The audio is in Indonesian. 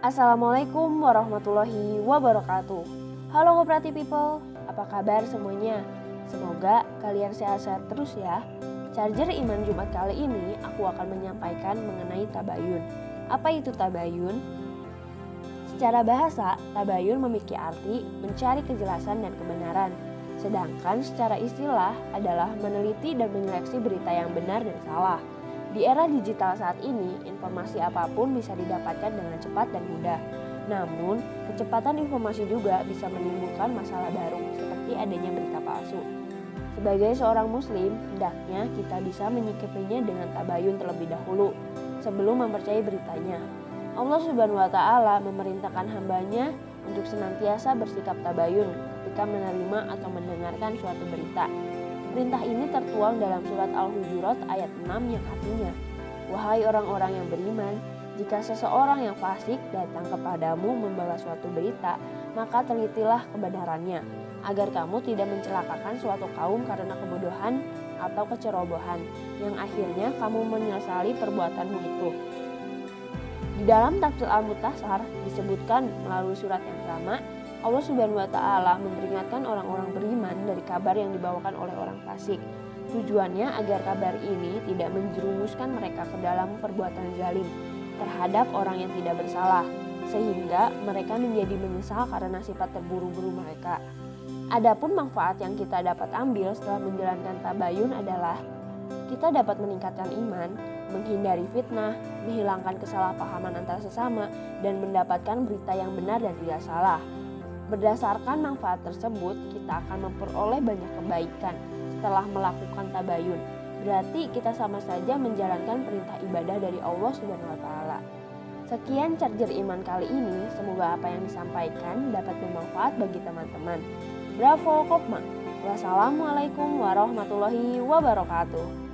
Assalamualaikum warahmatullahi wabarakatuh. Halo Koperati People, apa kabar semuanya? Semoga kalian sehat-sehat terus ya. Charger Iman Jumat kali ini aku akan menyampaikan mengenai tabayun. Apa itu tabayun? Secara bahasa, tabayun memiliki arti mencari kejelasan dan kebenaran. Sedangkan secara istilah adalah meneliti dan menyeleksi berita yang benar dan salah. Di era digital saat ini, informasi apa pun bisa didapatkan dengan cepat dan mudah. Namun, kecepatan informasi juga bisa menimbulkan masalah baru, seperti adanya berita palsu. Sebagai seorang muslim, hendaknya kita bisa menyikapinya dengan tabayun terlebih dahulu, sebelum mempercayai beritanya. Allah Subhanahu wa Ta'ala memerintahkan hambanya untuk senantiasa bersikap tabayun ketika menerima atau mendengarkan suatu berita. Perintah ini tertuang dalam surat Al-Hujurat ayat 6 yang artinya, Wahai orang-orang yang beriman, jika seseorang yang fasik datang kepadamu membawa suatu berita, maka telitilah kebenarannya, agar kamu tidak mencelakakan suatu kaum karena kebodohan atau kecerobohan, yang akhirnya kamu menyesali perbuatanmu itu. Di dalam tafsir Al-Mutasar disebutkan melalui surat yang sama, Allah Subhanahu wa taala memperingatkan orang-orang beriman kabar yang dibawakan oleh orang fasik. Tujuannya agar kabar ini tidak menjerumuskan mereka ke dalam perbuatan zalim terhadap orang yang tidak bersalah, sehingga mereka menjadi menyesal karena sifat terburu-buru mereka. Adapun manfaat yang kita dapat ambil setelah menjalankan tabayun adalah kita dapat meningkatkan iman, menghindari fitnah, menghilangkan kesalahpahaman antar sesama, dan mendapatkan berita yang benar dan tidak salah. Berdasarkan manfaat tersebut, kita akan memperoleh banyak kebaikan setelah melakukan tabayun. Berarti kita sama saja menjalankan perintah ibadah dari Allah Subhanahu wa taala. Sekian charger iman kali ini, semoga apa yang disampaikan dapat bermanfaat bagi teman-teman. Bravo Kopma. Wassalamualaikum warahmatullahi wabarakatuh.